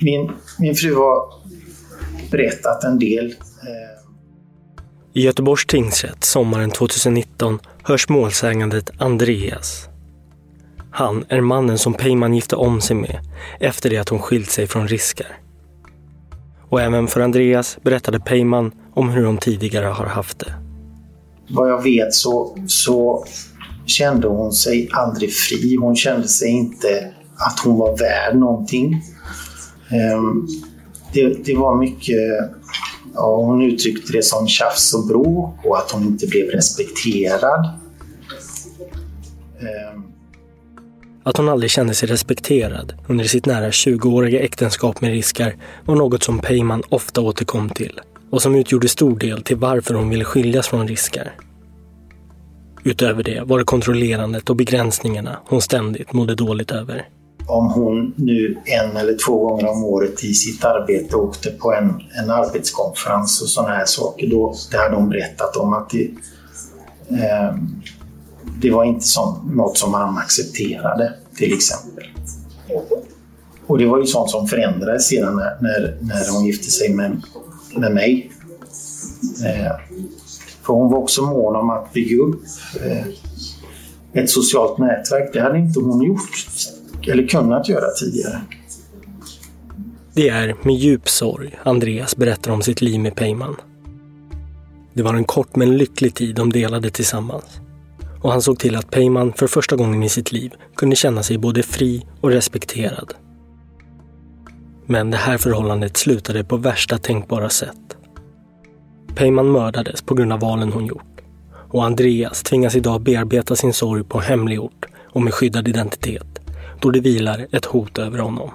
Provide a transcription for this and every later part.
Min, min fru har berättat en del. Eh, I Göteborgs tingsrätt sommaren 2019 hörs målsägandet Andreas. Han är mannen som Peyman gifte om sig med efter det att hon skilt sig från Riskar. Och även för Andreas berättade Peyman om hur de tidigare har haft det. vad jag vet så, så kände hon sig aldrig fri. Hon kände sig inte att hon var värd någonting. Ehm, det, det var mycket, ja, hon uttryckte det som tjafs och bråk och att hon inte blev respekterad. Ehm. Att hon aldrig kände sig respekterad under sitt nära 20-åriga äktenskap med Riskar var något som Peyman ofta återkom till och som utgjorde stor del till varför hon ville skiljas från Riskar. Utöver det var det kontrollerandet och begränsningarna hon ständigt mådde dåligt över om hon nu en eller två gånger om året i sitt arbete åkte på en, en arbetskonferens och sådana här saker, då, det hade hon berättat om att det, eh, det var inte som, något som han accepterade, till exempel. Och det var ju sånt som förändrades sedan när, när, när hon gifte sig med, med mig. Eh, för hon var också mån om att bygga upp eh, ett socialt nätverk. Det hade inte hon gjort eller kunnat göra tidigare. Det är med djup sorg Andreas berättar om sitt liv med Peyman. Det var en kort men lycklig tid de delade tillsammans. Och han såg till att Peyman för första gången i sitt liv kunde känna sig både fri och respekterad. Men det här förhållandet slutade på värsta tänkbara sätt. Peyman mördades på grund av valen hon gjort. Och Andreas tvingas idag bearbeta sin sorg på hemlig ort och med skyddad identitet, då det vilar ett hot över honom.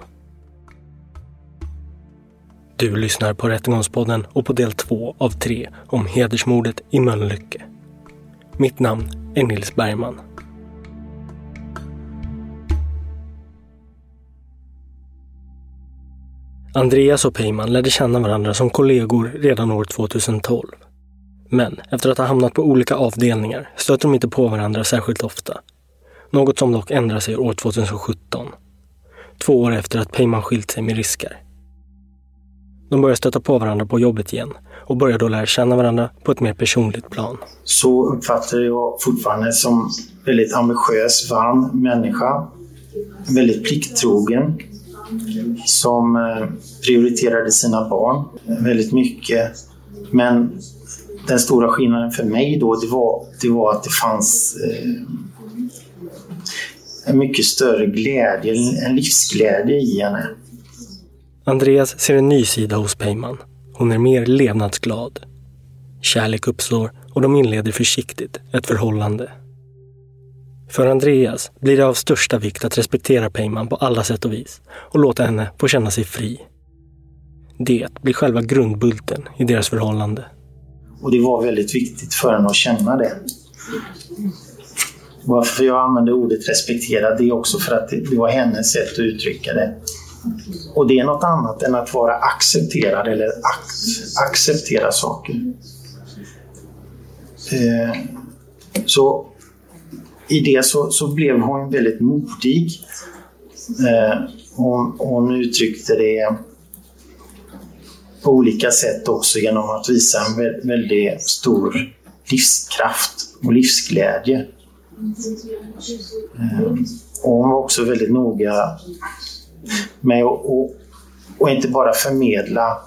Du lyssnar på Rättegångspodden och på del två av tre om hedersmordet i Mölnlycke. Mitt namn är Nils Bergman. Andreas och Peyman lärde känna varandra som kollegor redan år 2012. Men efter att ha hamnat på olika avdelningar stöter de inte på varandra särskilt ofta. Något som dock ändrar sig år 2017. Två år efter att Peyman skilt sig med risker. De börjar stöta på varandra på jobbet igen och börjar då lära känna varandra på ett mer personligt plan. Så uppfattar jag fortfarande som väldigt ambitiös, varm människa. Väldigt plikttrogen. Som eh, prioriterade sina barn väldigt mycket. Men den stora skillnaden för mig då, det var, det var att det fanns eh, en mycket större glädje, en livsglädje i henne. Andreas ser en ny sida hos Peyman. Hon är mer levnadsglad. Kärlek uppstår och de inleder försiktigt ett förhållande. För Andreas blir det av största vikt att respektera Peyman på alla sätt och vis och låta henne få känna sig fri. Det blir själva grundbulten i deras förhållande. Och det var väldigt viktigt för henne att känna det. Varför jag använder ordet respektera, det är också för att det var hennes sätt att uttrycka det. Och det är något annat än att vara accepterad eller ac acceptera saker. Eh, så i det så, så blev hon väldigt modig. Eh, hon, hon uttryckte det på olika sätt också genom att visa en väldigt stor livskraft och livsglädje. Eh, och hon var också väldigt noga med att och, och inte bara förmedla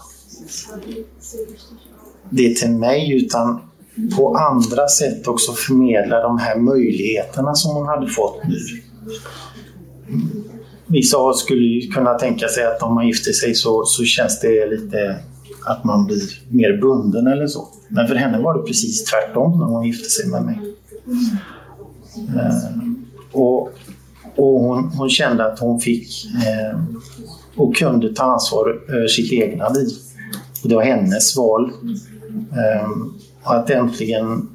det till mig utan på andra sätt också förmedla de här möjligheterna som hon hade fått nu. Vissa skulle kunna tänka sig att om man gifter sig så, så känns det lite att man blir mer bunden eller så. Men för henne var det precis tvärtom när hon gifte sig med mig. Eh, och och hon, hon, kände att hon fick eh, och kunde ta ansvar över sitt egna liv. Och det var hennes val. Eh, att äntligen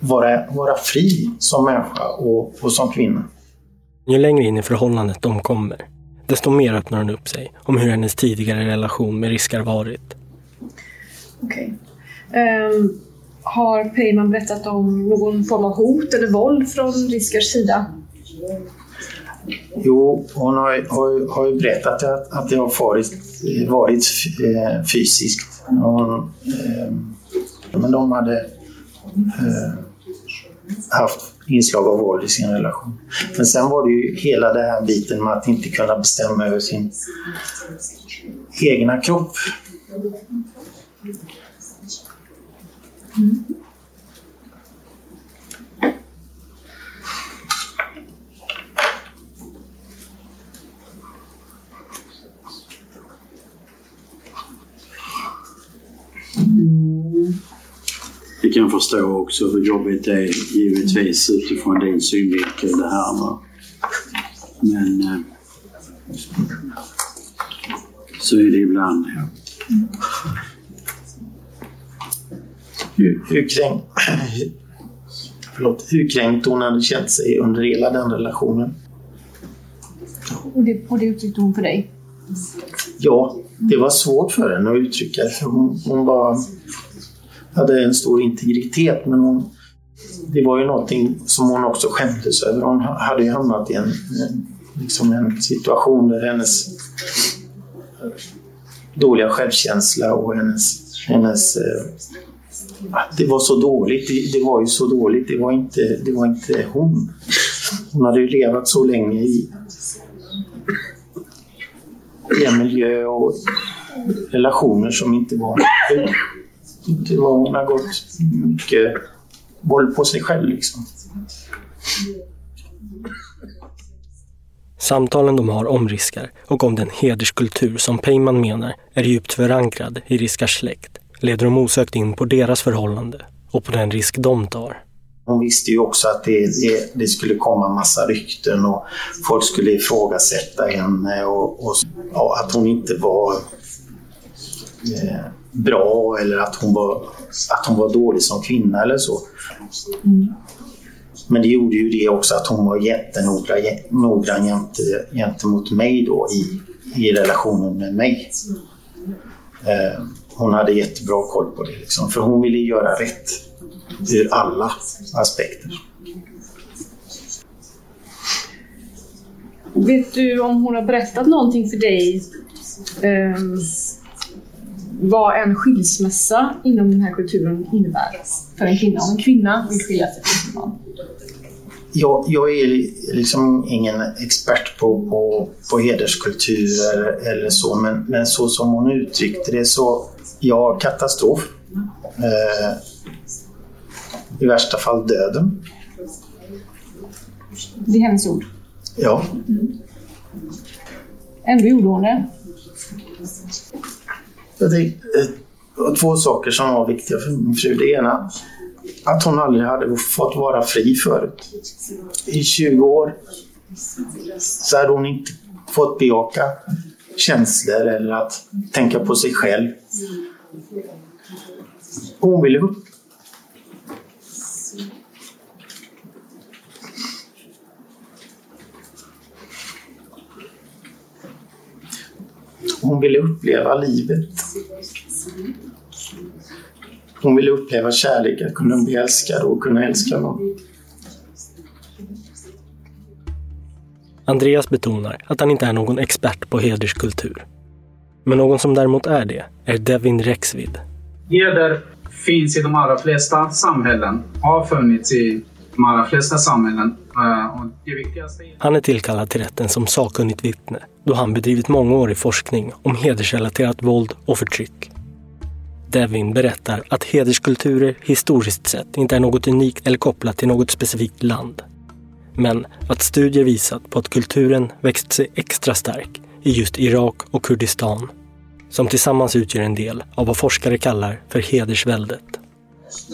vara, vara fri som människa och, och som kvinna. Ju längre in i förhållandet de kommer, desto mer öppnar hon upp sig om hur hennes tidigare relation med Riskar varit. Okej. Okay. Um, har Peyman berättat om någon form av hot eller våld från Riskers sida? Jo, hon har, har, har ju berättat att, att det har varit, varit fysiskt. Hon, eh, men de hade eh, haft inslag av våld i sin relation. Men sen var det ju hela den här biten med att inte kunna bestämma över sin egna kropp. Mm. Vi kan förstå också hur jobbigt det är givetvis utifrån din synvinkel det här. Va? Men eh, så är det ibland. Ja. Hur, hur, kränkt, förlåt, hur kränkt hon hade känt sig under hela den relationen. Och det, och det uttryckte hon för dig? Ja, det var svårt för henne att uttrycka för hon, hon var, hade en stor integritet men hon, det var ju någonting som hon också skämdes över. Hon hade ju hamnat i en, liksom en situation där hennes dåliga självkänsla och hennes, hennes eh, det var så dåligt. Det, det, var ju så dåligt. Det var, inte, det var inte hon. Hon hade ju levat så länge i, i en miljö och relationer som inte var... Inte var hon har gått mycket boll på sig själv liksom. Samtalen de har om Riskar och om den hederskultur som Peyman menar är djupt förankrad i Riskars släkt leder de osökt in på deras förhållande och på den risk de tar. Hon visste ju också att det, det, det, skulle komma massa rykten och folk skulle ifrågasätta henne och, och ja, att hon inte var eh, bra eller att hon, var, att hon var dålig som kvinna eller så. Mm. Men det gjorde ju det också att hon var jättenoggrann gentemot mig då i, i relationen med mig. Eh, hon hade jättebra koll på det. Liksom, för hon ville göra rätt ur alla aspekter. Vet du om hon har berättat någonting för dig eh, vad en skilsmässa inom den här kulturen innebär för en kvinna? Om en kvinna vill skilja sig från sin man? Jag, jag är liksom ingen expert på, på, på hederskulturer eller så, men, men så som hon uttryckte det så, ja, katastrof. Eh, I värsta fall döden. Det är hennes ord? Ja. Mm. Ändå gjorde hon det? Det var två saker som var viktiga för min fru. Det ena att hon aldrig hade fått vara fri förut. I 20 år så hade hon inte fått bejaka känslor eller att tänka på sig själv. Hon ville upp. Hon ville uppleva livet. Hon ville uppleva kärlek, att kunna bli älskad och kunna älska någon. Andreas betonar att han inte är någon expert på hederskultur. Men någon som däremot är det är Devin Rexvid. Heder finns i de allra flesta samhällen, har funnits i de allra flesta samhällen. Eh, och det viktigaste är... Han är tillkallad till rätten som sakkunnigt vittne då han bedrivit mångårig forskning om hedersrelaterat våld och förtryck. Devin berättar att hederskulturer historiskt sett inte är något unikt eller kopplat till något specifikt land. Men att studier visat på att kulturen växt sig extra stark i just Irak och Kurdistan, som tillsammans utgör en del av vad forskare kallar för hedersväldet.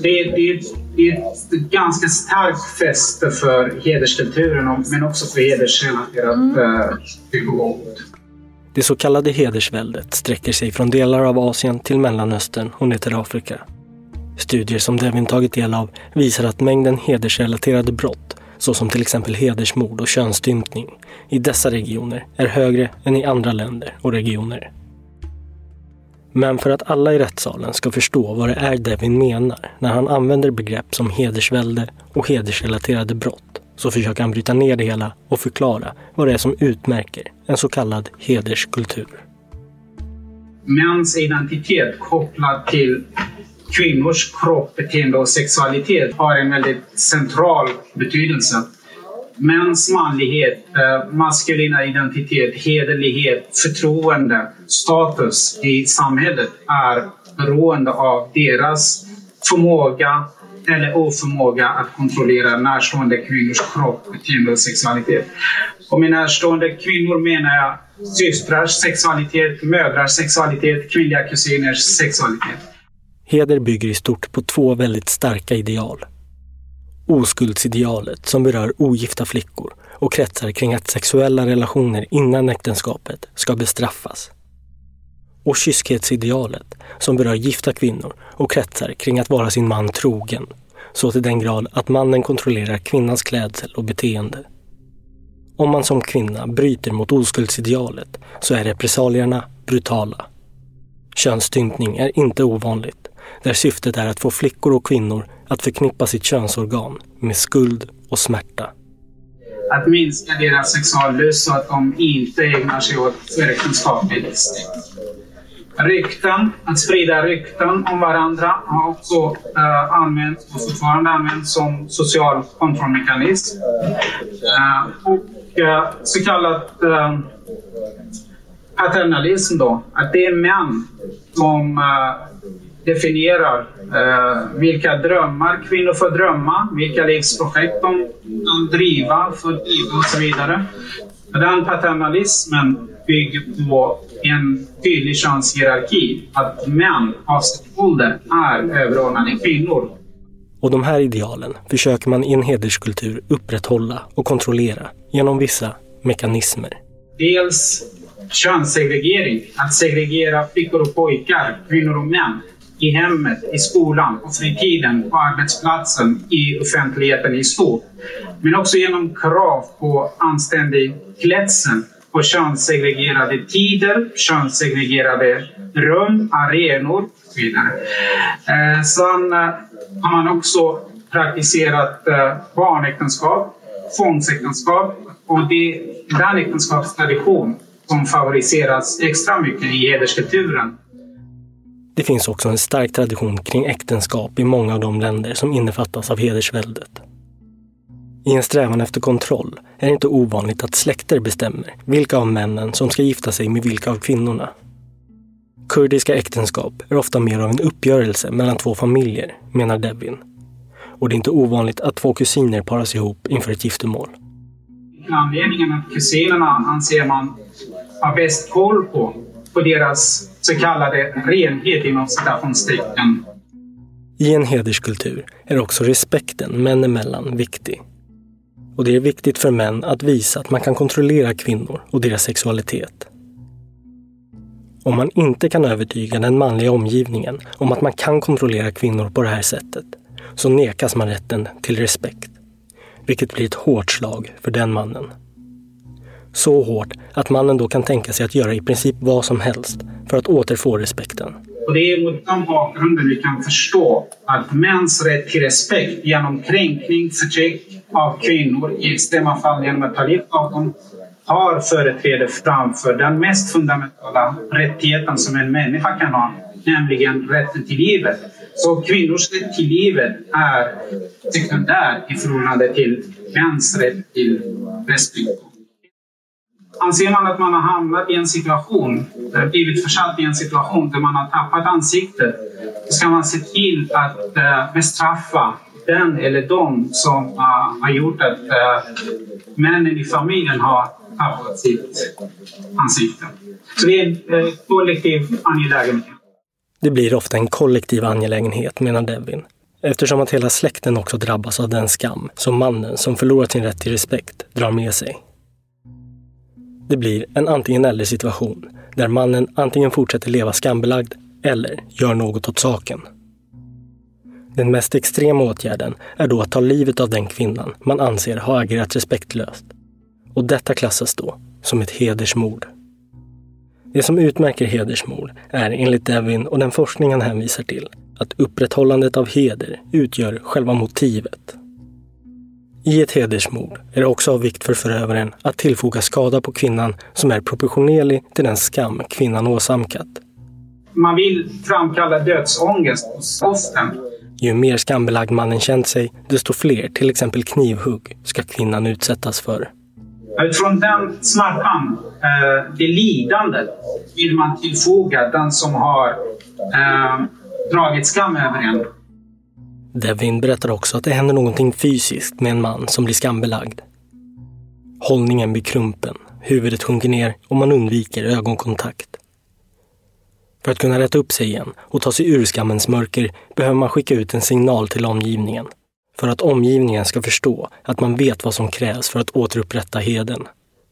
Det, det, det är ett ganska starkt fäste för hederskulturen men också för hedersrelaterat mm. våld. Det så kallade hedersväldet sträcker sig från delar av Asien till Mellanöstern och ner till Afrika. Studier som Devin tagit del av visar att mängden hedersrelaterade brott, såsom till exempel hedersmord och könsstympning, i dessa regioner är högre än i andra länder och regioner. Men för att alla i rättssalen ska förstå vad det är Devin menar när han använder begrepp som hedersvälde och hedersrelaterade brott så försöker han bryta ner det hela och förklara vad det är som utmärker en så kallad hederskultur. Mäns identitet kopplad till kvinnors kropp, beteende och sexualitet har en väldigt central betydelse. Mäns manlighet, eh, maskulina identitet, hederlighet, förtroende, status i samhället är beroende av deras förmåga eller oförmåga att kontrollera närstående kvinnors kropp, beteende och sexualitet. Och med närstående kvinnor menar jag systrars sexualitet, mödrars sexualitet, kvinnliga kusiners sexualitet. Heder bygger i stort på två väldigt starka ideal. Oskuldsidealet som berör ogifta flickor och kretsar kring att sexuella relationer innan äktenskapet ska bestraffas. Och kyskhetsidealet som berör gifta kvinnor och kretsar kring att vara sin man trogen, så till den grad att mannen kontrollerar kvinnans klädsel och beteende. Om man som kvinna bryter mot oskuldsidealet så är repressalierna brutala. Könsstympning är inte ovanligt, där syftet är att få flickor och kvinnor att förknippa sitt könsorgan med skuld och smärta. Att minska deras sexuallust så att de inte ägnar sig åt äktenskapligt Rykten, att sprida rykten om varandra har också uh, använts och fortfarande används som social kontrollmekanism. Uh, och uh, så kallad uh, paternalism då, att det är män som definierar vilka drömmar kvinnor får drömma, vilka livsprojekt de kan driva, får driva och så vidare. Den paternalismen bygger på en tydlig könshierarki. Att män av ålder är överordnade kvinnor. Och de här idealen försöker man i en hederskultur upprätthålla och kontrollera genom vissa mekanismer. Dels könssegregering, att segregera flickor och pojkar, kvinnor och män i hemmet, i skolan, på fritiden, på arbetsplatsen, i offentligheten i stort. Men också genom krav på anständig klädsel på könssegregerade tider, könssegregerade rum, arenor och så vidare. Eh, sen eh, har man också praktiserat eh, barnäktenskap, tvångsäktenskap och det är den äktenskapstradition som favoriseras extra mycket i hederskulturen. Det finns också en stark tradition kring äktenskap i många av de länder som innefattas av hedersväldet. I en strävan efter kontroll är det inte ovanligt att släkter bestämmer vilka av männen som ska gifta sig med vilka av kvinnorna. Kurdiska äktenskap är ofta mer av en uppgörelse mellan två familjer, menar Devin. Och det är inte ovanligt att två kusiner paras ihop inför ett giftermål. Anledningen att kusinerna anser man har bäst koll på, på deras så kallade renhet inom citationstecken. I en hederskultur är också respekten män emellan viktig. Och det är viktigt för män att visa att man kan kontrollera kvinnor och deras sexualitet. Om man inte kan övertyga den manliga omgivningen om att man kan kontrollera kvinnor på det här sättet så nekas man rätten till respekt. Vilket blir ett hårt slag för den mannen. Så hårt att mannen då kan tänka sig att göra i princip vad som helst för att återfå respekten. Och det är mot den bakgrunden vi kan förstå att mäns rätt till respekt genom kränkning, förtryck av kvinnor, i extrema fall genom att ta livet av dem, har företräde framför den mest fundamentala rättigheten som en människa kan ha, nämligen rätten till livet. Så kvinnors rätt till livet är sekundär i förhållande till mäns rätt till respekt. Anser man att man har hamnat i en situation, eh, blivit försatt i en situation där man har tappat ansiktet, så ska man se till att eh, bestraffa den eller de som har gjort att eh, männen i familjen har tappat sitt ansikte. Så det är en kollektiv angelägenhet. Det blir ofta en kollektiv angelägenhet, menar Devin. Eftersom att hela släkten också drabbas av den skam som mannen som förlorat sin rätt till respekt drar med sig. Det blir en antingen eller situation där mannen antingen fortsätter leva skambelagd eller gör något åt saken. Den mest extrema åtgärden är då att ta livet av den kvinnan man anser har agerat respektlöst. Och detta klassas då som ett hedersmord. Det som utmärker hedersmord är enligt Devin och den forskning han hänvisar till att upprätthållandet av heder utgör själva motivet. I ett hedersmord är det också av vikt för förövaren att tillfoga skada på kvinnan som är proportionerlig till den skam kvinnan åsamkat. Man vill framkalla dödsångest hos offren ju mer skambelagd mannen känt sig, desto fler, till exempel knivhugg, ska kvinnan utsättas för. Utifrån den smärtan, eh, det lidandet, vill man tillfoga den som har eh, dragit skam över en. Devin berättar också att det händer någonting fysiskt med en man som blir skambelagd. Hållningen blir krumpen, huvudet sjunker ner och man undviker ögonkontakt. För att kunna rätta upp sig igen och ta sig ur skammens mörker behöver man skicka ut en signal till omgivningen. För att omgivningen ska förstå att man vet vad som krävs för att återupprätta heden.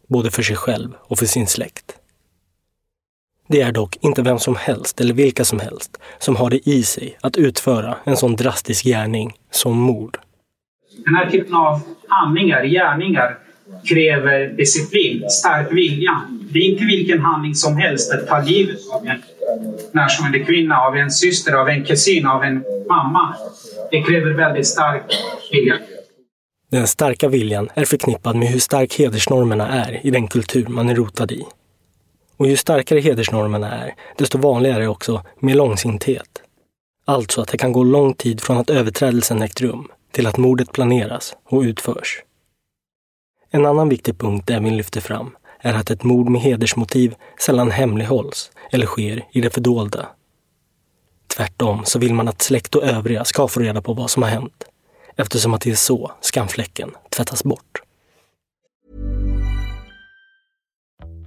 Både för sig själv och för sin släkt. Det är dock inte vem som helst eller vilka som helst som har det i sig att utföra en sån drastisk gärning som mord. Den här typen av handlingar, gärningar, kräver disciplin, stark vilja. Det är inte vilken handling som helst att ta livet av en närstående kvinna, av en syster, av en kusin, av en mamma. Det kräver väldigt stark vilja. Den starka viljan är förknippad med hur stark hedersnormerna är i den kultur man är rotad i. Och ju starkare hedersnormerna är, desto vanligare är också med långsinthet. Alltså att det kan gå lång tid från att överträdelsen ägt rum till att mordet planeras och utförs. En annan viktig punkt Evin lyfter fram är att ett mord med hedersmotiv sällan hemlighålls eller sker i det fördolda. Tvärtom så vill man att släkt och övriga ska få reda på vad som har hänt eftersom att det är så skamfläcken tvättas bort.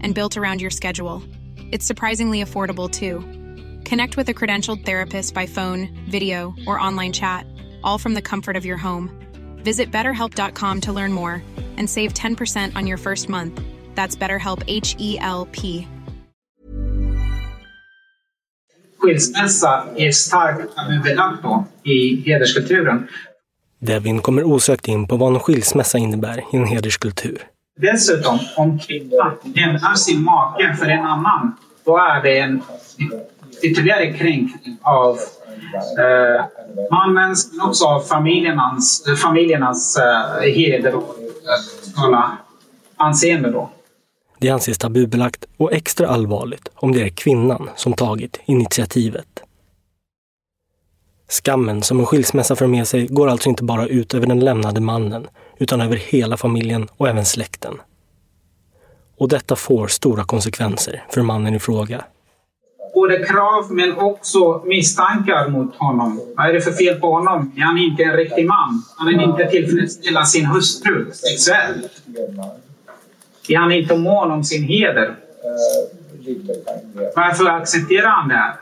and built around your schedule. It's surprisingly affordable too. Connect with a credentialed therapist by phone, video, or online chat, all from the comfort of your home. Visit betterhelp.com to learn more and save 10% on your first month. That's BetterHelp H E L P. Skilsmässa är starkt tabubelagt då i hederskulturen. Devin kommer osökt in på vad en skilsmässa innebär i en hederskultur. Dessutom, om kvinnan lämnar sin make för en annan, då är det en ytterligare kränkning av eh, mannens, men också av familjernas, familjernas eh, heder och eh, anseende. Då. Det anses tabubelagt och extra allvarligt om det är kvinnan som tagit initiativet. Skammen som en skilsmässa för med sig går alltså inte bara ut över den lämnade mannen, utan över hela familjen och även släkten. Och detta får stora konsekvenser för mannen i fråga. Både krav men också misstankar mot honom. Vad är det för fel på honom? Är han inte en riktig man? Han vill inte tillfredsställa sin hustru sexuellt? Är han inte mån om sin heder? Varför accepterar han det här?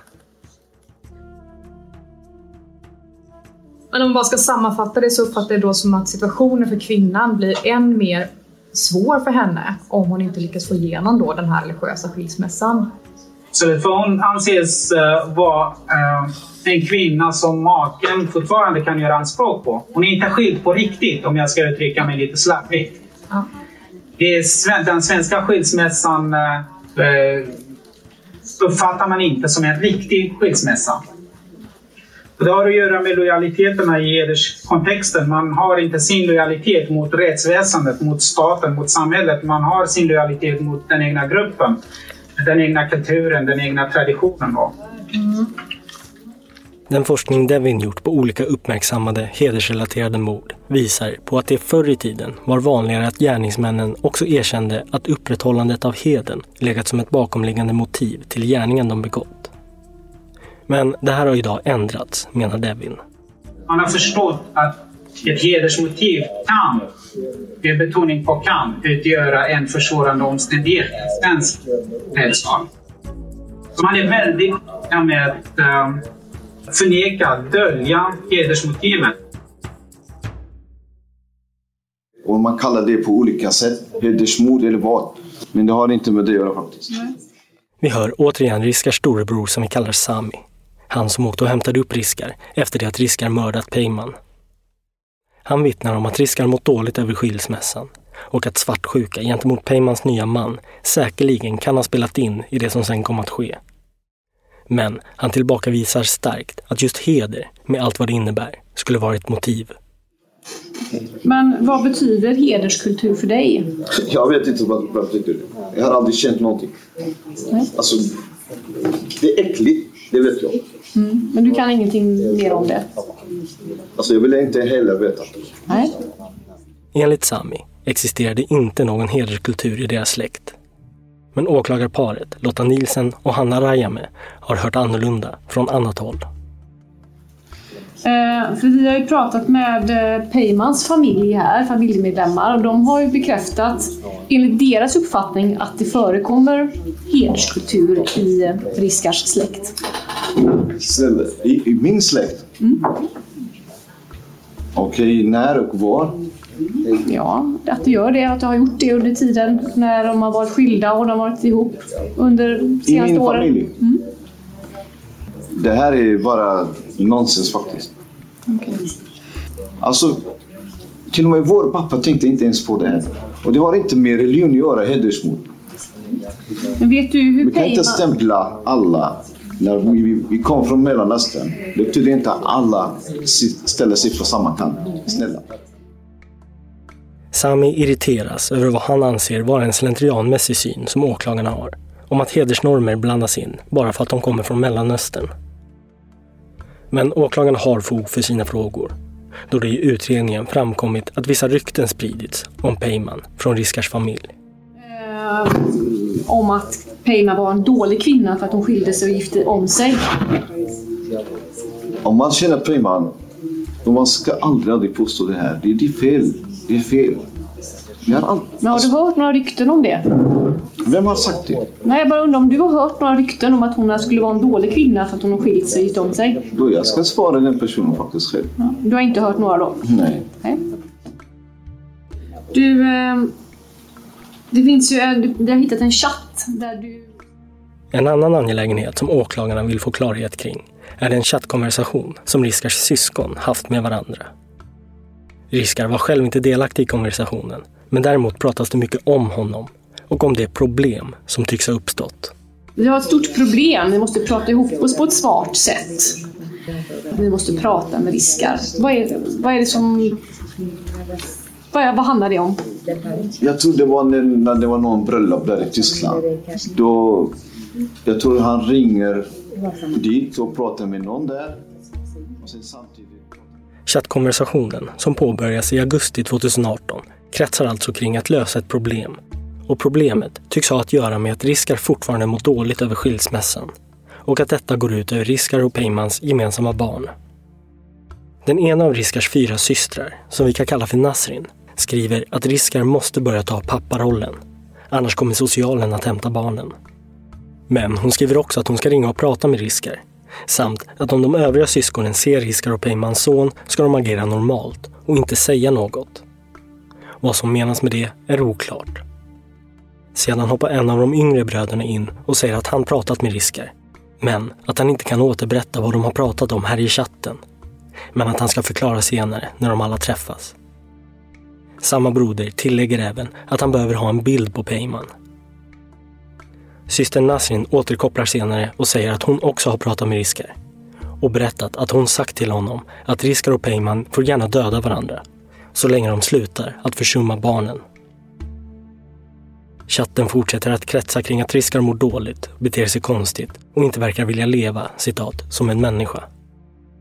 Men om man bara ska sammanfatta det så uppfattar jag det då som att situationen för kvinnan blir än mer svår för henne om hon inte lyckas få igenom då den här religiösa skilsmässan. Så för hon anses uh, vara uh, en kvinna som maken fortfarande kan göra anspråk på. Hon är inte skild på riktigt om jag ska uttrycka mig lite slarvigt. Ja. den svenska skilsmässan uh, uppfattar man inte som en riktig skilsmässa. Det har att göra med lojaliteterna i hederskontexten. Man har inte sin lojalitet mot rättsväsendet, mot staten, mot samhället. Man har sin lojalitet mot den egna gruppen, den egna kulturen, den egna traditionen. Då. Mm. Den forskning Devin gjort på olika uppmärksammade hedersrelaterade mord visar på att det förr i tiden var vanligare att gärningsmännen också erkände att upprätthållandet av heden legat som ett bakomliggande motiv till gärningen de begått. Men det här har idag ändrats, menar Devin. Man har förstått att ett hedersmotiv kan, med betoning på kan, utgöra en försvårande omständighet i svensk rättsstat. Så man är väldigt med att um, förneka, dölja hedersmotiven. Och man kallar det på olika sätt, hedersmord eller vad. Men det har inte med det att göra faktiskt. Vi hör återigen Riskars storebror som vi kallar Sami. Han som åkte och hämtade upp Riskar efter det att Riskar mördat Peyman. Han vittnar om att Riskar mått dåligt över skilsmässan och att svartsjuka gentemot Peymans nya man säkerligen kan ha spelat in i det som sen kom att ske. Men han tillbakavisar starkt att just heder, med allt vad det innebär, skulle vara ett motiv. Men vad betyder hederskultur för dig? Jag vet inte vad det betyder. Jag har aldrig känt någonting. Nej. Alltså, det är äckligt. Det vet jag. Mm. Men du kan ingenting mer om det? Alltså jag vill inte heller veta. Nej. Enligt Sami existerade inte någon hederskultur i deras släkt. Men åklagarparet Lotta Nielsen och Hanna Rajame har hört annorlunda från annat håll. Eh, för vi har ju pratat med eh, Peymans familj här, familjemedlemmar, och de har ju bekräftat enligt deras uppfattning att det förekommer hederskultur i Riskars släkt. I, i min släkt? Mm. Okej, när och var? Ja, att det gör det. Att det har gjort det under tiden när de har varit skilda och de har varit ihop under senaste åren. I min åren. familj? Mm. Det här är bara nonsens faktiskt. Okay. Alltså, till och med vår pappa tänkte inte ens på det här. Och det har inte med religion att göra, hedersmord. Men vet du hur Vi kan inte stämpla alla när vi, vi kom från Mellanöstern. Det betyder inte att alla ställer sig på samma kant. Snälla. Sami irriteras över vad han anser vara en slentrianmässig syn som åklagarna har. Om att hedersnormer blandas in bara för att de kommer från Mellanöstern. Men åklagarna har fog för sina frågor då det i utredningen framkommit att vissa rykten spridits om Peyman från Riskars familj. Om att Peyman var en dålig kvinna för att hon skilde sig och gifte om sig. Om man känner Peyman, då man ska aldrig, aldrig påstå det här. Det, är fel. Det är fel. Har all... Men har du hört några rykten om det? Vem har sagt det? Nej, jag bara undrar om du har hört några rykten om att hon skulle vara en dålig kvinna för att hon har skilt sig och om sig? Då jag ska svara den personen faktiskt själv. Ja, du har inte hört några då? Nej. Nej. Du, eh, det finns ju en, vi har hittat en chatt där du... En annan angelägenhet som åklagarna vill få klarhet kring är den chattkonversation som Riskars syskon haft med varandra. Riskar var själv inte delaktig i konversationen, men däremot pratas det mycket om honom och om det problem som tycks ha uppstått. Vi har ett stort problem, vi måste prata ihop oss på ett smart sätt. Vi måste prata med Riskar. Vad är, vad är det som... Vad, vad handlar det om? Jag tror det var när, när det var någon bröllop där i Tyskland. Då, jag tror han ringer dit och pratar med någon där. Och sen samtidigt... Chattkonversationen, som påbörjas i augusti 2018, kretsar alltså kring att lösa ett problem. Och problemet tycks ha att göra med att Riskar fortfarande mår dåligt över skilsmässan och att detta går ut över Riskar och Peymans gemensamma barn. Den ena av Riskars fyra systrar, som vi kan kalla för Nasrin, skriver att Riskar måste börja ta papparollen. Annars kommer socialen att hämta barnen. Men hon skriver också att hon ska ringa och prata med Riskar. Samt att om de övriga syskonen ser Riskar och Peymans son ska de agera normalt och inte säga något. Vad som menas med det är oklart. Sedan hoppar en av de yngre bröderna in och säger att han pratat med Riskar. Men att han inte kan återberätta vad de har pratat om här i chatten. Men att han ska förklara senare när de alla träffas. Samma broder tillägger även att han behöver ha en bild på Peyman. Syster Nasrin återkopplar senare och säger att hon också har pratat med Riskar. Och berättat att hon sagt till honom att Riskar och Peyman får gärna döda varandra. Så länge de slutar att försumma barnen. Chatten fortsätter att kretsa kring att Riskar mår dåligt, beter sig konstigt och inte verkar vilja leva, citat, som en människa.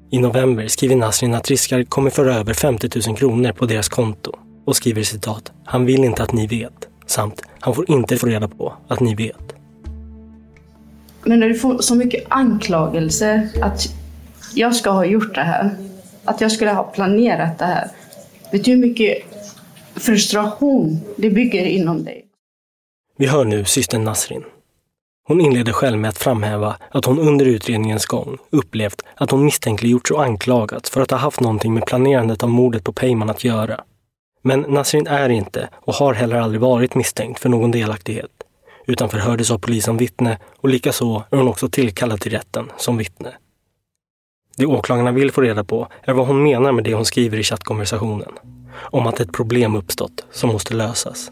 I november skriver Nasrin att Riskar kommer föra över 50 000 kronor på deras konto och skriver citat, han vill inte att ni vet, samt han får inte få reda på att ni vet. Men när du får så mycket anklagelser att jag ska ha gjort det här, att jag skulle ha planerat det här. Vet du hur mycket frustration det bygger inom dig? Vi hör nu systern Nasrin. Hon inleder själv med att framhäva att hon under utredningens gång upplevt att hon misstänkliggjorts och anklagats för att ha haft någonting med planerandet av mordet på Peyman att göra. Men Nasrin är inte och har heller aldrig varit misstänkt för någon delaktighet, utan förhördes av polis som vittne och likaså är hon också tillkallad till rätten som vittne. Det åklagarna vill få reda på är vad hon menar med det hon skriver i chattkonversationen. Om att ett problem uppstått som måste lösas.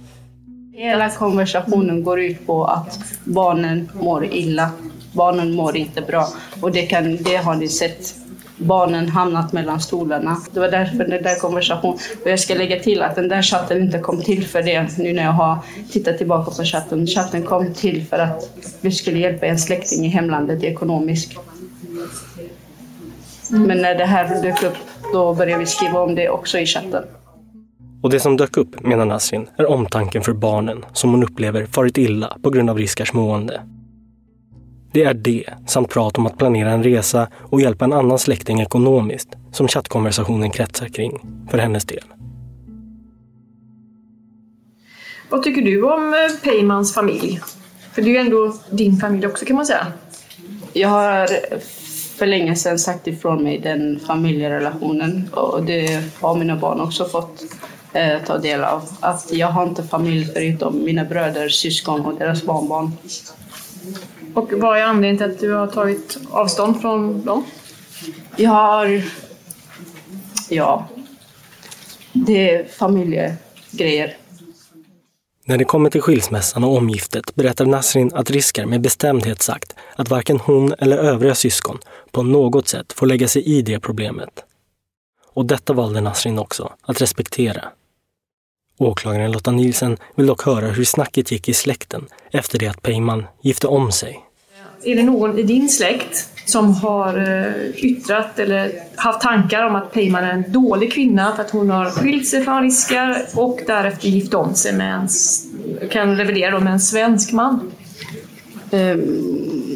Hela konversationen går ut på att barnen mår illa. Barnen mår inte bra. Och det, kan, det har ni sett. Barnen hamnat mellan stolarna. Det var därför den där konversationen... Och jag ska lägga till att den där chatten inte kom till för det nu när jag har tittat tillbaka på chatten. Chatten kom till för att vi skulle hjälpa en släkting i hemlandet ekonomiskt. Men när det här dök upp, då började vi skriva om det också i chatten. Och det som dök upp, menar Nasrin, är omtanken för barnen som hon upplever farit illa på grund av Riskars mående. Det är det, samt prat om att planera en resa och hjälpa en annan släkting ekonomiskt, som chattkonversationen kretsar kring, för hennes del. Vad tycker du om eh, Peymans familj? För det är ju ändå din familj också kan man säga. Jag har för länge sedan sagt ifrån mig den familjerelationen och det har mina barn också fått eh, ta del av. Att jag har inte familj förutom mina bröder, syskon och deras barnbarn. Och vad är anledningen till att du har tagit avstånd från dem? Jag har... Ja. Det är familjegrejer. När det kommer till skilsmässan och omgiftet berättar Nasrin att Riskar med bestämdhet sagt att varken hon eller övriga syskon på något sätt får lägga sig i det problemet. Och detta valde Nasrin också att respektera. Åklagaren Lotta Nielsen vill dock höra hur snacket gick i släkten efter det att Peyman gifte om sig. Är det någon i din släkt som har eh, yttrat eller haft tankar om att Peyman är en dålig kvinna för att hon har skilt sig från Riskar och därefter gift om sig med en, kan revidera med en svensk man? Um,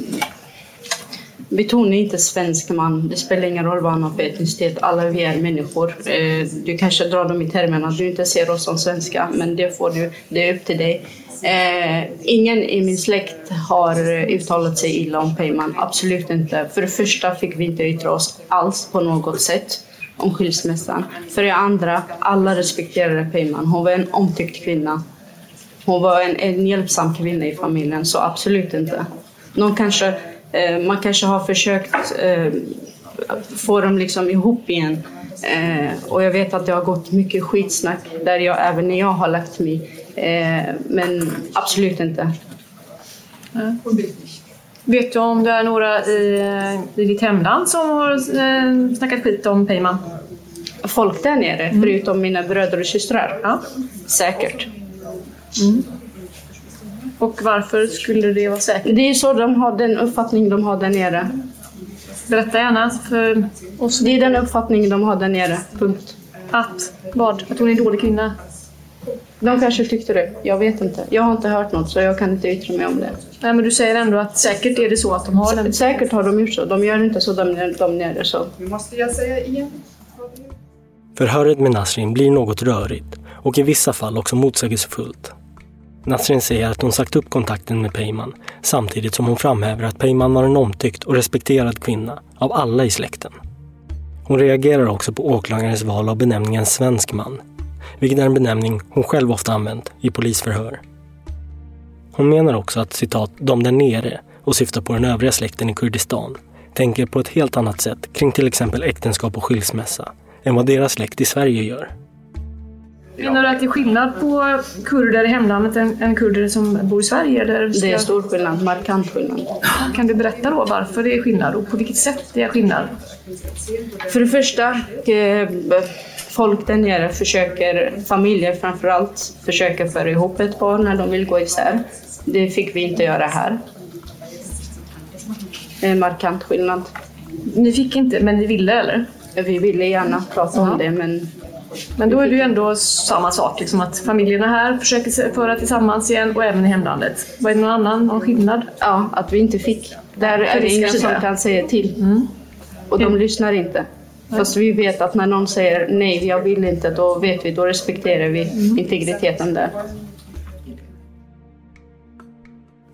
betona inte svensk man. Det spelar ingen roll vad han har för etnicitet. Alla vi är människor. Eh, du kanske drar dem i termerna att du inte ser oss som svenska, men det får du. Det är upp till dig. Eh, ingen i min släkt har uttalat sig illa om Peyman. Absolut inte. För det första fick vi inte yttra oss alls på något sätt om skilsmässan. För det andra, alla respekterade Peyman. Hon var en omtyckt kvinna. Hon var en, en hjälpsam kvinna i familjen, så absolut inte. Någon kanske, man kanske har försökt eh, få dem liksom ihop igen Eh, och jag vet att det har gått mycket skitsnack där jag, även när jag har lagt mig. Eh, men absolut inte. Vet du om det är några i, i ditt hemland som har eh, snackat skit om Peyman? Folk där nere, förutom mina bröder och systrar? Ja. Säkert. Och varför skulle det vara säkert? Det är så de har den uppfattning de har där nere. Berätta gärna för oss. Det är den uppfattning de har där nere. Punkt. Att vad? Att hon är en dålig kvinna? De kanske tyckte det. Jag vet inte. Jag har inte hört något så jag kan inte yttra mig om det. Nej, men du säger ändå att säkert är det så att de har den. Säkert har de gjort så. De gör inte så de, de nere så. Måste jag säga igen? Förhöret med Nasrin blir något rörigt och i vissa fall också motsägelsefullt. Nasrin säger att hon sagt upp kontakten med Peyman samtidigt som hon framhäver att Peyman var en omtyckt och respekterad kvinna av alla i släkten. Hon reagerar också på åklagarens val av benämningen svensk man, vilket är en benämning hon själv ofta använt i polisförhör. Hon menar också att citat “de där nere” och syftar på den övriga släkten i Kurdistan tänker på ett helt annat sätt kring till exempel äktenskap och skilsmässa än vad deras släkt i Sverige gör. Menar du att det är skillnad på kurder i hemlandet än, än kurder som bor i Sverige? Eller ska- Det är stor skillnad. Markant skillnad. Kan du berätta då varför det är skillnad och på vilket sätt det är skillnad? För det första, eh, folk där nere försöker, familjer framför allt, försöker föra ihop ett par när de vill gå isär. Det fick vi inte göra här. En markant skillnad. Ni fick inte, men ni ville eller? Vi ville gärna prata om det men... Men då är det ju ändå samma sak, liksom att familjerna här försöker föra tillsammans igen och även i hemlandet. Vad är det någon annan någon skillnad? Ja, att vi inte fick. Där är det ingen som kan säga till. Och de lyssnar inte. Fast vi vet att när någon säger nej, jag vill inte, då vet vi, då respekterar vi integriteten där.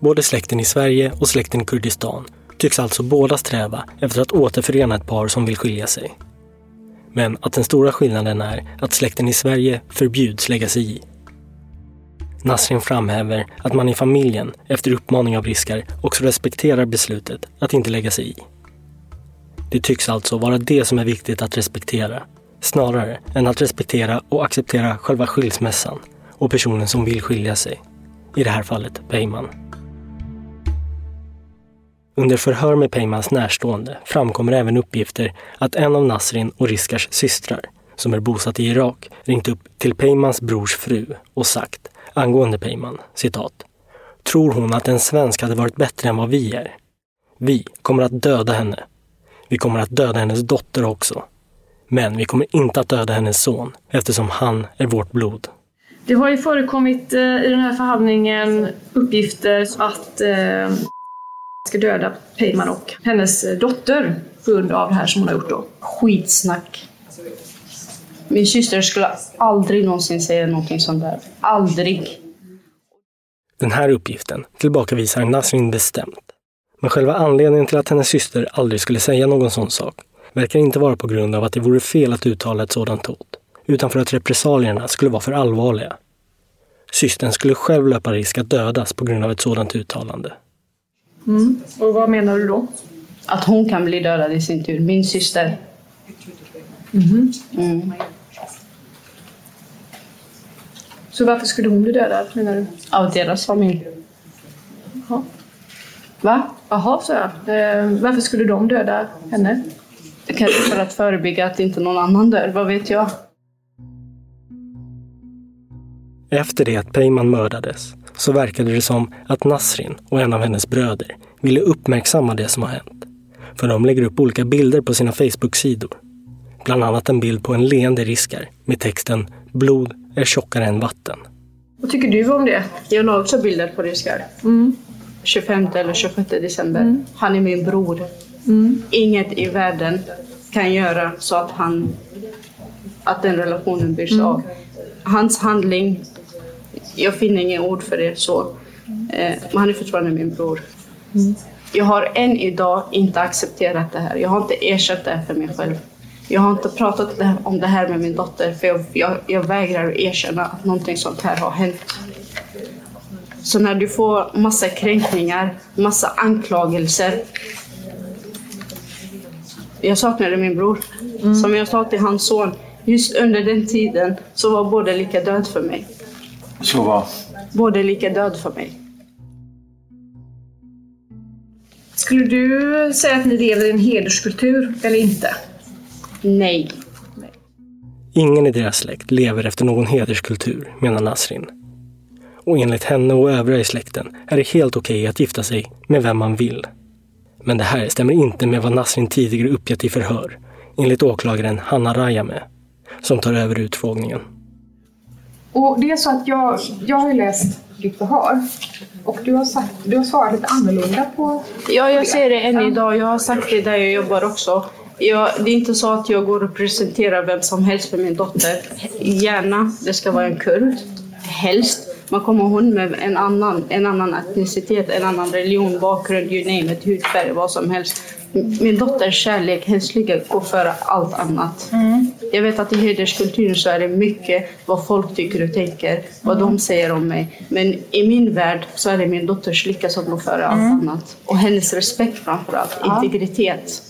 Både släkten i Sverige och släkten i Kurdistan tycks alltså båda sträva efter att återförena ett par som vill skilja sig. Men att den stora skillnaden är att släkten i Sverige förbjuds lägga sig i. Nasrin framhäver att man i familjen, efter uppmaning av Riskar, också respekterar beslutet att inte lägga sig i. Det tycks alltså vara det som är viktigt att respektera, snarare än att respektera och acceptera själva skilsmässan och personen som vill skilja sig. I det här fallet Peyman. Under förhör med Peymans närstående framkommer även uppgifter att en av Nasrin och Riskars systrar, som är bosatt i Irak, ringt upp till Peymans brors fru och sagt angående Peyman, citat. Tror hon att en svensk hade varit bättre än vad vi är? Vi kommer att döda henne. Vi kommer att döda hennes dotter också. Men vi kommer inte att döda hennes son eftersom han är vårt blod. Det har ju förekommit eh, i den här förhandlingen uppgifter att eh, ska döda Peyman och hennes eh, dotter på grund av det här som hon har gjort då. Skitsnack. Min syster skulle aldrig någonsin säga någonting sånt där. Aldrig. Den här uppgiften tillbakavisar Nasrin bestämt. Men själva anledningen till att hennes syster aldrig skulle säga någon sån sak verkar inte vara på grund av att det vore fel att uttala ett sådant hot, utan för att repressalierna skulle vara för allvarliga. Systern skulle själv löpa risk att dödas på grund av ett sådant uttalande. Mm. Och vad menar du då? Att hon kan bli dödad i sin tur. Min syster. Mhm. Mm. Så varför skulle hon bli dödad menar du? Av deras familj. Jaha. Va? Jaha, sa jag. Eh, varför skulle de döda henne? Kanske för att förebygga att inte någon annan dör. Vad vet jag? Efter det att Peyman mördades så verkade det som att Nasrin och en av hennes bröder ville uppmärksamma det som har hänt. För de lägger upp olika bilder på sina Facebook-sidor. Bland annat en bild på en leende riskar med texten “Blod är tjockare än vatten”. Vad tycker du om det? Jag la också bilder på Riskar. Mm. 25 eller 26 december. Han är min bror. Mm. Inget i världen kan göra så att han att den relationen blir Mm. av. Hans handling, jag finner inga ord för det så. Eh, men han är fortfarande min bror. Mm. Jag har än idag inte accepterat det här. Jag har inte erkänt det här för mig själv. Jag har inte pratat om det här med min dotter för jag, jag, jag vägrar att erkänna att någonting sånt här har hänt. Så när du får massa kränkningar, massa anklagelser. Jag saknade min bror. Som jag sa till hans son, just under den tiden så var båda lika död för mig. Så vad? Båda lika död för mig. Skulle du säga att ni lever i en hederskultur eller inte? Nej. Ingen i deras släkt lever efter någon hederskultur, menar Nasrin. Och enligt henne och övriga i släkten är det helt okej att gifta sig med vem man vill. Men det här stämmer inte med vad Nasrin tidigare uppgett i förhör, enligt åklagaren Hanna Rajame, som tar över utfrågningen. Och det är så att jag, jag har ju läst ditt förhör och du har, sagt, du har svarat lite annorlunda på Ja, jag ser det än idag. Jag har sagt det där jag jobbar också. Jag, det är inte så att jag går och presenterar vem som helst för min dotter. Gärna, det ska vara en kurd. Helst. Man kommer hon med en annan, en annan etnicitet, en annan religion, bakgrund, you name it, hudfärg, vad som helst. Min dotters kärlek, hennes lycka går före allt annat. Jag vet att i hederskulturen så är det mycket vad folk tycker och tänker, vad de säger om mig. Men i min värld så är det min dotters lycka som går före allt annat. Och hennes respekt framför allt, Ja. integritet.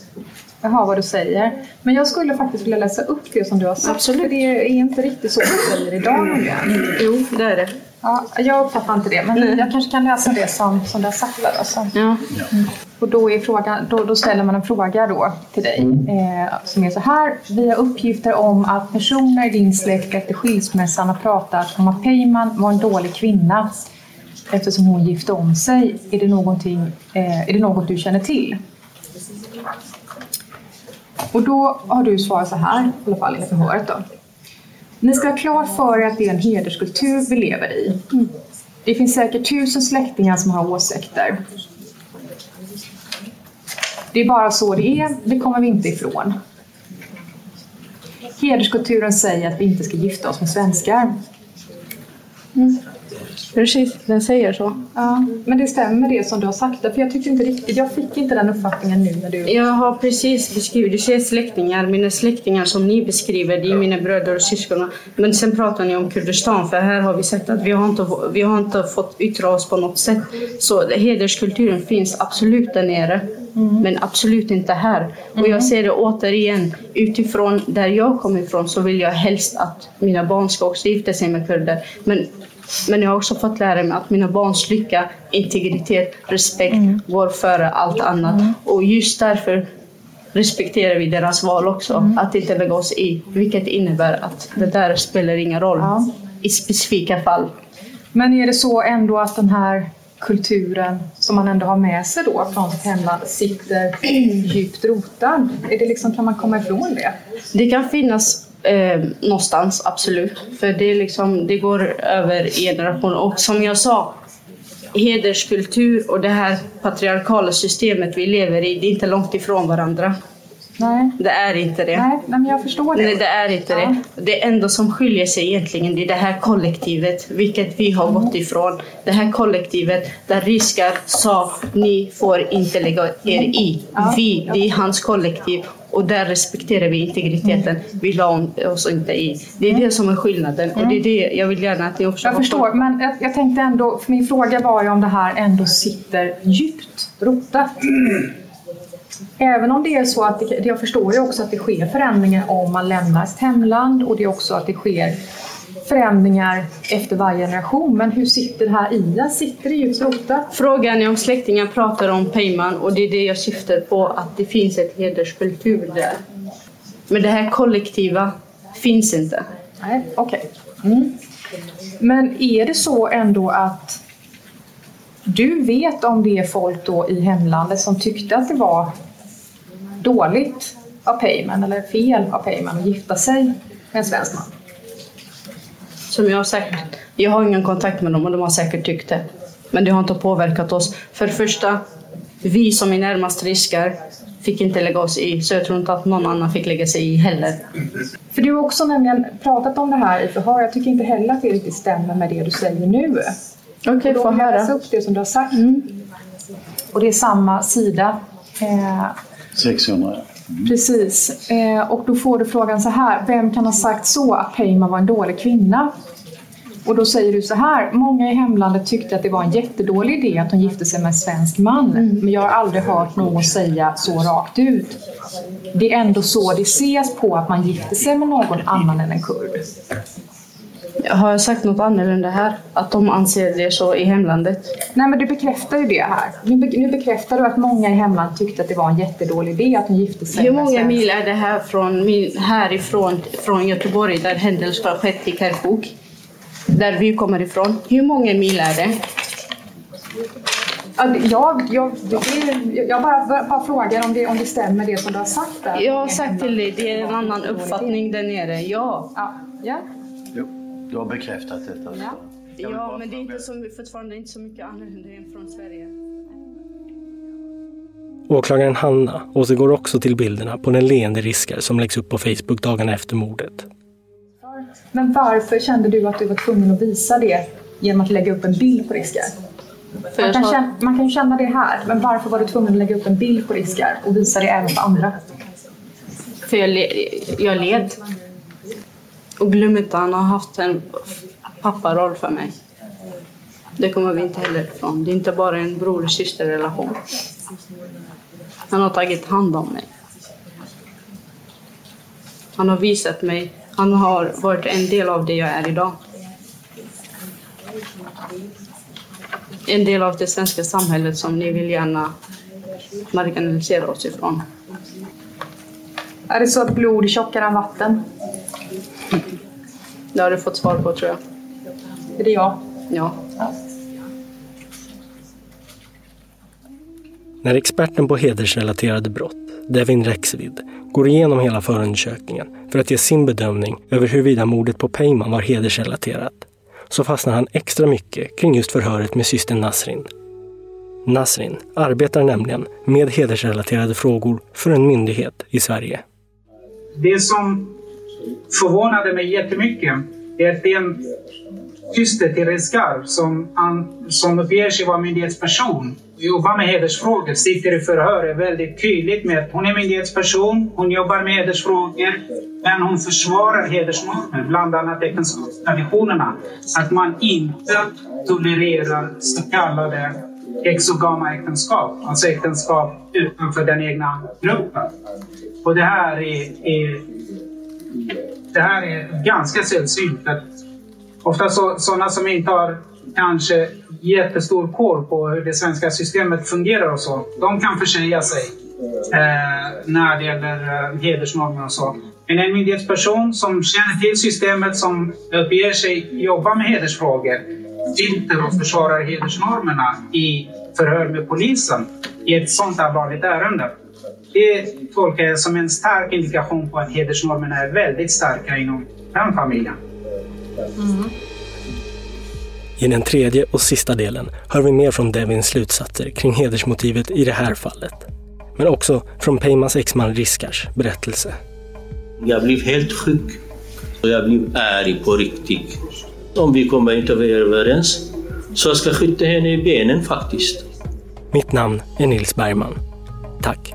Jag hör vad du säger. Men jag skulle faktiskt vilja läsa upp det som du har sagt. Absolut. För det är inte riktigt så du säger idag nämligen. Jo, det är det. Ja, jag uppfattar inte det, men jag kanske kan läsa det som, som du har sagt där. Då, så. Ja. Och då, är frågan, då, då ställer man en fråga då till dig eh, som är så här. Vi har uppgifter om att personer i din släkt efter skilsmässan har pratat om att Peyman var en dålig kvinna eftersom hon gifte om sig. Är det, någonting, eh, är det något du känner till? Och då har du svarat så här, i alla fall i förhöret då. Ni ska ha klart för er att det är en hederskultur vi lever i. Det finns säkert tusen släktingar som har åsikter. Det är bara så det är, det kommer vi inte ifrån. Hederskulturen säger att vi inte ska gifta oss med svenskar. Precis, den säger så. Ja, men det stämmer det som du har sagt. För jag tyckte inte riktigt, jag fick inte den uppfattningen nu när du... Jag har precis beskrivit, du ser släktingar, mina släktingar som ni beskriver, det är mina bröder och syskon. Men sen pratar ni om Kurdistan, för här har vi sett att vi har inte, vi har inte fått yttra oss på något sätt. Så hederskulturen finns absolut där nere, men absolut inte här. Och jag ser det återigen, utifrån där jag kommer ifrån så vill jag helst att mina barn ska också gifta sig med kurder. Men men jag har också fått lära mig att mina barns lycka, integritet, respekt går före allt annat. Och just därför respekterar vi deras val också. Att inte lägga oss i. Vilket innebär att det där spelar ingen roll i specifika fall. Men är det så ändå att den här kulturen som man ändå har med sig då från sitt hemland sitter djupt rotad? Är det liksom, kan man komma ifrån det? Det kan finnas eh, någonstans, absolut. För det, är liksom, det går över generationer. Och som jag sa, hederskultur och det här patriarkala systemet vi lever i, det är inte långt ifrån varandra. Nej. Det är inte det. Nej, men jag förstår det. Nej, det är inte det. Det enda som skiljer sig egentligen det är det här kollektivet, vilket vi har gått ifrån. Det här kollektivet där Riskar sa ni får inte lägga er i. Vi, det är hans kollektiv och där respekterar vi integriteten. Vi la oss inte i. Det är det som är skillnaden och det är det jag vill gärna att ni också Jag förstår, men jag, jag tänkte ändå, för min fråga var ju om det här ändå sitter djupt rotat. Även om det är så att, det, jag förstår ju också att det sker förändringar om man lämnar sitt hemland och det är också att det sker förändringar efter varje generation. Men hur sitter det här i en? Sitter det djupt rotat? Frågan är om släktingar pratar om Peyman och det är det jag syftar på, att det finns ett hederskultur där. Men det här kollektiva finns inte. Nej, okej. Mm. Men är det så ändå att du vet om det är folk då i hemlandet som tyckte att det var dåligt av Peyman eller fel av Peyman att gifta sig med en svensk man? Som jag har sagt, jag har ingen kontakt med dem och de har säkert tyckt det. Men det har inte påverkat oss. För det första, vi som är närmast riskar fick inte lägga oss i, så jag tror inte att någon annan fick lägga sig i heller. För du har också nämligen pratat om det här i förhör. Jag tycker inte heller att det riktigt stämmer med det du säger nu. Okej, då få höra. läsa upp det som du har sagt. Och det är samma sida. Eh, 600 Precis. Eh, och då får du frågan så här. Vem kan ha sagt så att Peyman var en dålig kvinna? Och då säger du så här, många i hemlandet tyckte att det var en jättedålig idé att hon gifte sig med en svensk man. Men jag har aldrig hört någon säga så rakt ut. Det är ändå så det ses på att man gifter sig med någon annan än en kurd. Har jag sagt något annorlunda här? Att de anser det så i hemlandet? Nej men du bekräftar ju det här. Nu, be nu bekräftar du att många i hemlandet tyckte att det var en jättedålig idé att hon gifte sig Hur många mil är det här från, min- härifrån från Göteborg där händelsen har skett i Kirkuk? Där vi kommer ifrån. Hur många mil är det? Ja, det- Jag, jag, jag bara, bara frågar om det, om det stämmer det som du har sagt där. Jag har sagt till dig, det är en annan uppfattning där nere. Ja. Ja. ja. Du har bekräftat detta. Ja, ja men det är inte så, fortfarande inte så mycket annorlunda än från Sverige. Åklagaren Hanna återgår också till bilderna på den leende riskar som läggs upp på Facebook dagarna efter mordet. Men varför kände du att du var tvungen att visa det genom att lägga upp en bild på riskar? Man kan, känna, man kan ju känna det här, men varför var du tvungen att lägga upp en bild på riskar och visa det även för andra? För jag, le, jag led. Och glöm inte, han har haft en papparoll för mig. Det kommer vi inte heller ifrån. Det är inte bara en bror-syster-relation. Han har tagit hand om mig. Han har visat mig. Han har varit en del av det jag är idag. En del av det svenska samhället som ni vill gärna marginalisera oss ifrån. Är det så att blod är tjockare än vatten? Det har du fått svar på tror jag. Är det jag? Ja. När experten på hedersrelaterade brott, Devin Rexvid, går igenom hela förundersökningen för att ge sin bedömning över huruvida mordet på Peyman var hedersrelaterat, så fastnar han extra mycket kring just förhöret med systern Nasrin. Nasrin arbetar nämligen med hedersrelaterade frågor för en myndighet i Sverige. Det som förvånade mig jättemycket är att den syster till Rezgar som, han, som uppger sig vara myndighetsperson och jobbar med hedersfrågor sitter i förhör är väldigt tydligt med att hon är myndighetsperson, hon jobbar med hedersfrågor men hon försvarar hedersnormer, bland annat äktenskapstraditionerna. Att man inte tolererar så kallade exogama äktenskap, alltså äktenskap utanför den egna gruppen. Och det här är, är det här är ganska sällsynt. Att ofta så, sådana som inte har kanske jättestor koll på hur det svenska systemet fungerar och så, de kan försäga sig eh, när det gäller eh, hedersnormer och så. Men en myndighetsperson som känner till systemet, som uppger sig jobba med hedersfrågor, sitter och försvarar hedersnormerna i förhör med polisen i ett sånt allvarligt ärende. Det tolkar jag som en stark indikation på att hedersnormerna är väldigt starka inom den familjen. I den tredje och sista delen hör vi mer från Devins slutsatser kring hedersmotivet i det här fallet. Men också från Peymans exman Riskars berättelse. Jag blev helt sjuk. Och jag blev arg på riktigt. Om vi kommer inte överens så jag ska skjuta henne i benen faktiskt. Mitt namn är Nils Bergman. Tack